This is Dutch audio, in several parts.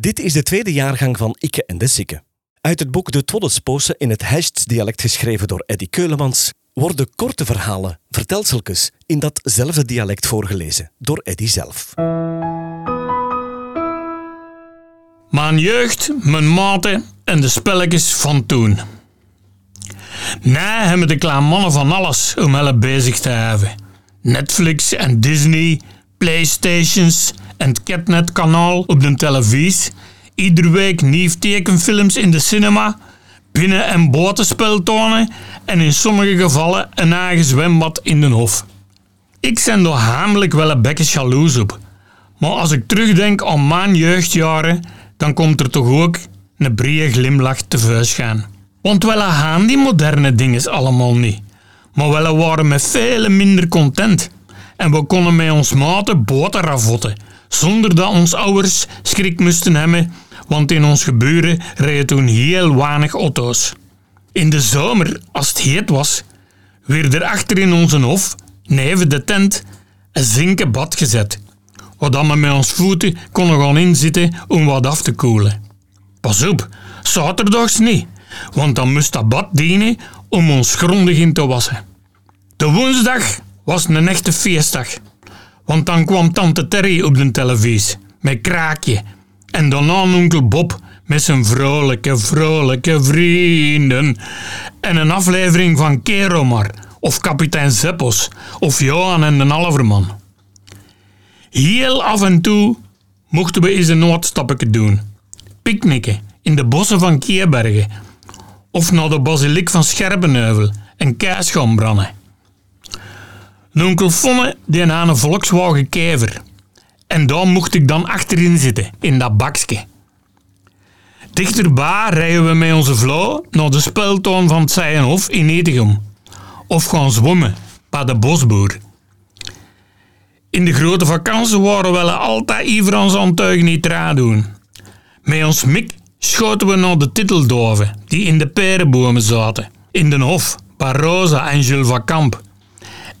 Dit is de tweede jaargang van Ikke en de Sikke. Uit het boek De Twoddespoose in het Hests-dialect geschreven door Eddy Keulemans worden korte verhalen, vertelseltjes, in datzelfde dialect voorgelezen door Eddy zelf. Mijn jeugd, mijn maten en de spelletjes van toen. Nee, hebben de kleine mannen van alles om hen bezig te hebben. Netflix en Disney, Playstations en het Catnet-kanaal op de televisie. Iedere week nieuw tekenfilms in de cinema, binnen- en buitenspeltonen en in sommige gevallen een eigen zwembad in de hof. Ik ben er hamelijk wel een bekke jaloers op. Maar als ik terugdenk aan mijn jeugdjaren, dan komt er toch ook een brede glimlach tevoorschijn. Want wel gaan die moderne dingen allemaal niet. Maar wel waren met veel minder content. En we konden met ons maten boten ravotten, zonder dat ons ouders schrik moesten hebben, want in ons geburen reden toen heel weinig auto's. In de zomer, als het heet was, werd er achter in onze hof, neven de tent, een zinken bad gezet, waar we met ons voeten konden gaan inzitten om wat af te koelen. Pas op, zaterdags niet, want dan moest dat bad dienen om ons grondig in te wassen. De woensdag was een echte feestdag, want dan kwam tante Terry op de televisie met kraakje en daarna onkel Bob met zijn vrolijke, vrolijke vrienden en een aflevering van Keromar of kapitein Zeppos of Johan en de Alverman. Heel af en toe mochten we eens een noodstappetje doen. Picknicken in de bossen van Keerbergen of naar de basiliek van Scherpenheuvel en kaas. Onkel Fonne die aan een Volkswagen Kever. En daar mocht ik dan achterin zitten, in dat bakje. Dichterbij rijden we met onze vrouw naar de speltoon van het Zijenhof in Etegem. Of gaan zwemmen bij de bosboer. In de grote vakantie waren we altijd iver ons aantuigen niet raar doen. Met ons mik schoten we naar de titeldoven die in de perenbomen zaten. In de hof, bij Rosa en Jules van Kamp.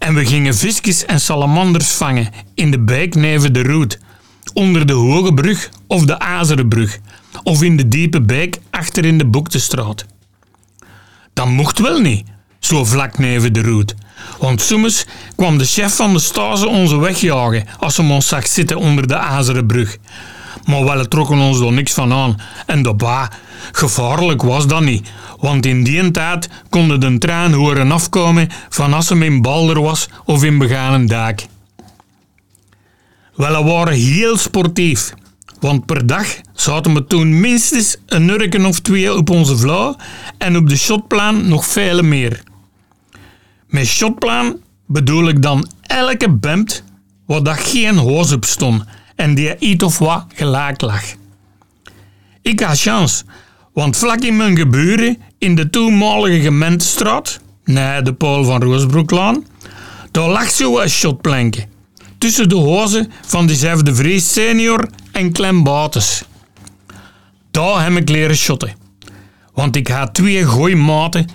En we gingen visjes en salamanders vangen in de beek neven de roet, onder de Hoge Brug of de Azerenbrug, of in de diepe beek achter in de Boektestraat. Dat mocht wel niet, zo vlak neven de roet. Want soms kwam de chef van de stage onze wegjagen als ze ons zag zitten onder de Azerenbrug. Maar wel trokken ons er niks van aan. En daarbij, gevaarlijk was dat niet. Want in die tijd konden de trein horen afkomen van als hem in Balder was of in Beganen Daak. Wel, we waren heel sportief. Want per dag zaten we toen minstens een nurken of twee op onze vlauw en op de shotplan nog vele meer. Met shotplan bedoel ik dan elke bemt waar dat geen hoos op stond en die iets of wat gelijk lag. Ik had chance, want vlak in mijn geburen, in de toenmalige gemeentestraat, nee, de Paul van Roosbroeklaan, daar lag zo een shotplanken tussen de hozen van diezelfde Vries senior en Clem Bates. Daar heb ik leren shotten, want ik had twee goeie maten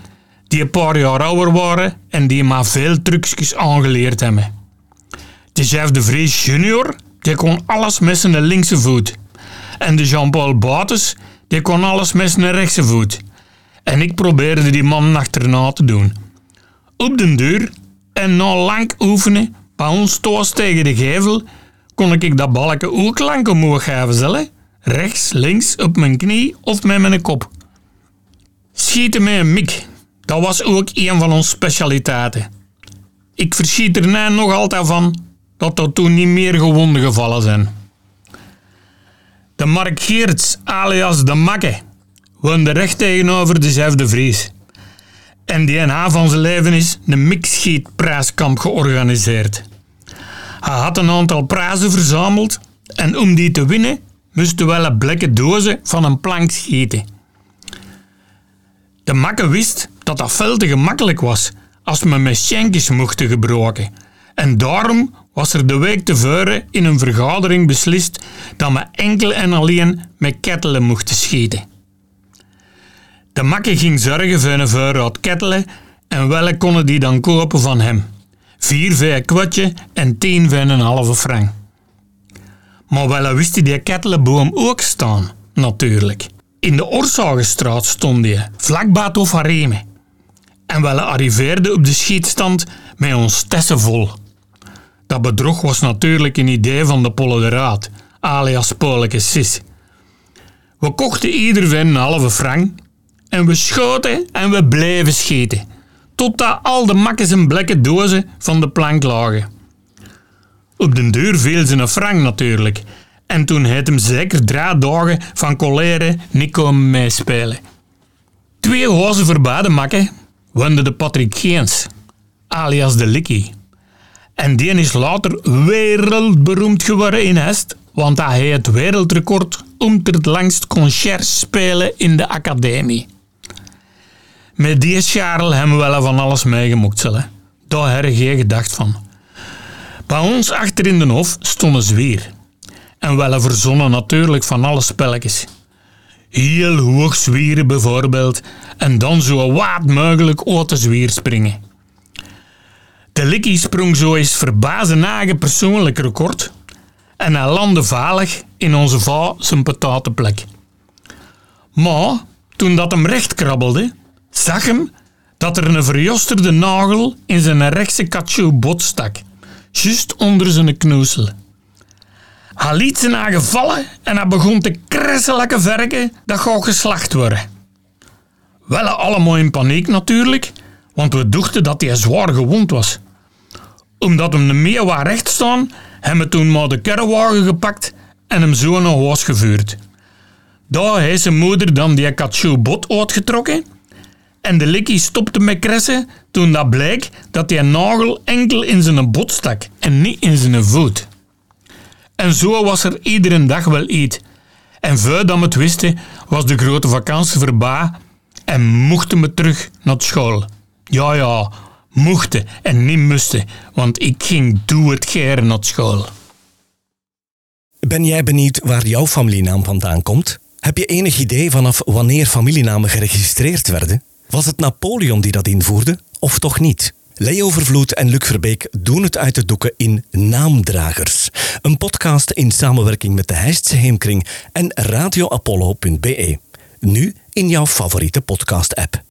die een paar jaar ouder waren en die maar veel trucjes aangeleerd hebben. Dezelfde Vries junior die kon alles met zijn linkse voet. En de Jean-Paul Bates, die kon alles met zijn rechtse voet. En ik probeerde die man achterna te doen. Op den deur, en na lang oefenen, bij ons toos tegen de gevel, kon ik dat balken ook lang omhoog geven, zelf. Rechts, links, op mijn knie of met mijn kop. Schieten met een mik, dat was ook een van onze specialiteiten. Ik verschiet er nog altijd van dat er toen niet meer gewonden gevallen zijn. De Mark Geerts, alias de Makke, woonde recht tegenover dezelfde Vries. En die na van zijn leven is een mixschietprijskamp georganiseerd. Hij had een aantal prijzen verzameld en om die te winnen moesten wel een blikken dozen van een plank schieten. De Makke wist dat dat veel te gemakkelijk was als men met schenkjes mochten gebruiken. En daarom was er de week tevoren in een vergadering beslist dat we enkel en alleen met kettelen mochten schieten. De makke ging zorgen voor een voorraad kettelen en welke konden die dan kopen van hem. Vier voor een kwartje en tien voor een halve frank. Maar wel wist hij die kettelenboom ook staan, natuurlijk. In de Oorzagenstraat stond hij, vlak of Hareme. En wel arriveerde op de schietstand met ons tessen vol. Dat bedrog was natuurlijk een idee van de Polle de Raad, alias Polijke Sis. We kochten ieder van een halve frank en we schoten en we bleven schieten. Totdat al de makkes en blekke dozen van de plank lagen. Op den deur viel ze een frank natuurlijk. En toen heeft hem zeker drie dagen van colère niet komen meespelen. Twee hozen verbaden makken wende de Patrick Geens, alias de Likkie. En die is later wereldberoemd geworden in Hest, want hij heeft het wereldrecord om het langst concert spelen in de academie. Met die Charles hebben we wel van alles meegemokt. Daar heb geen gedacht van. Bij ons achter in de hof stond een zwier. En wel verzonnen natuurlijk van alle spelletjes. Heel hoog zwieren bijvoorbeeld en dan zo wat mogelijk uit de zwier springen. De likkie sprong zo eens verbazen eigen persoonlijk record en hij landde veilig in onze va zijn patatenplek. Maar toen dat hem recht krabbelde, zag hem dat er een verjosterde nagel in zijn rechtse katsjoe bot stak, juist onder zijn knoesel. Hij liet zijn eigen vallen en hij begon te kresselijke verken dat gaat geslacht worden. Wel allemaal in paniek natuurlijk, want we dachten dat hij zwaar gewond was. Omdat hem de meer waar recht staan, hebben we toen maar de kerrewagen gepakt en hem zo naar huis gevuurd. Daar heeft zijn moeder dan die katsjoe bot uitgetrokken en de likkie stopte met kressen toen dat bleek dat die nagel enkel in zijn bot stak en niet in zijn voet. En zo was er iedere dag wel iets. En voordat we het wisten, was de grote vakantie voorbij en mochten we terug naar school. Ja, ja, mochten en niet moesten, want ik ging doe het geren naar school. Ben jij benieuwd waar jouw familienaam vandaan komt? Heb je enig idee vanaf wanneer familienamen geregistreerd werden? Was het Napoleon die dat invoerde, of toch niet? Leo Vervloed en Luc Verbeek doen het uit de doeken in Naamdragers. Een podcast in samenwerking met de Heistse Heemkring en radioapollo.be. Nu in jouw favoriete podcast-app.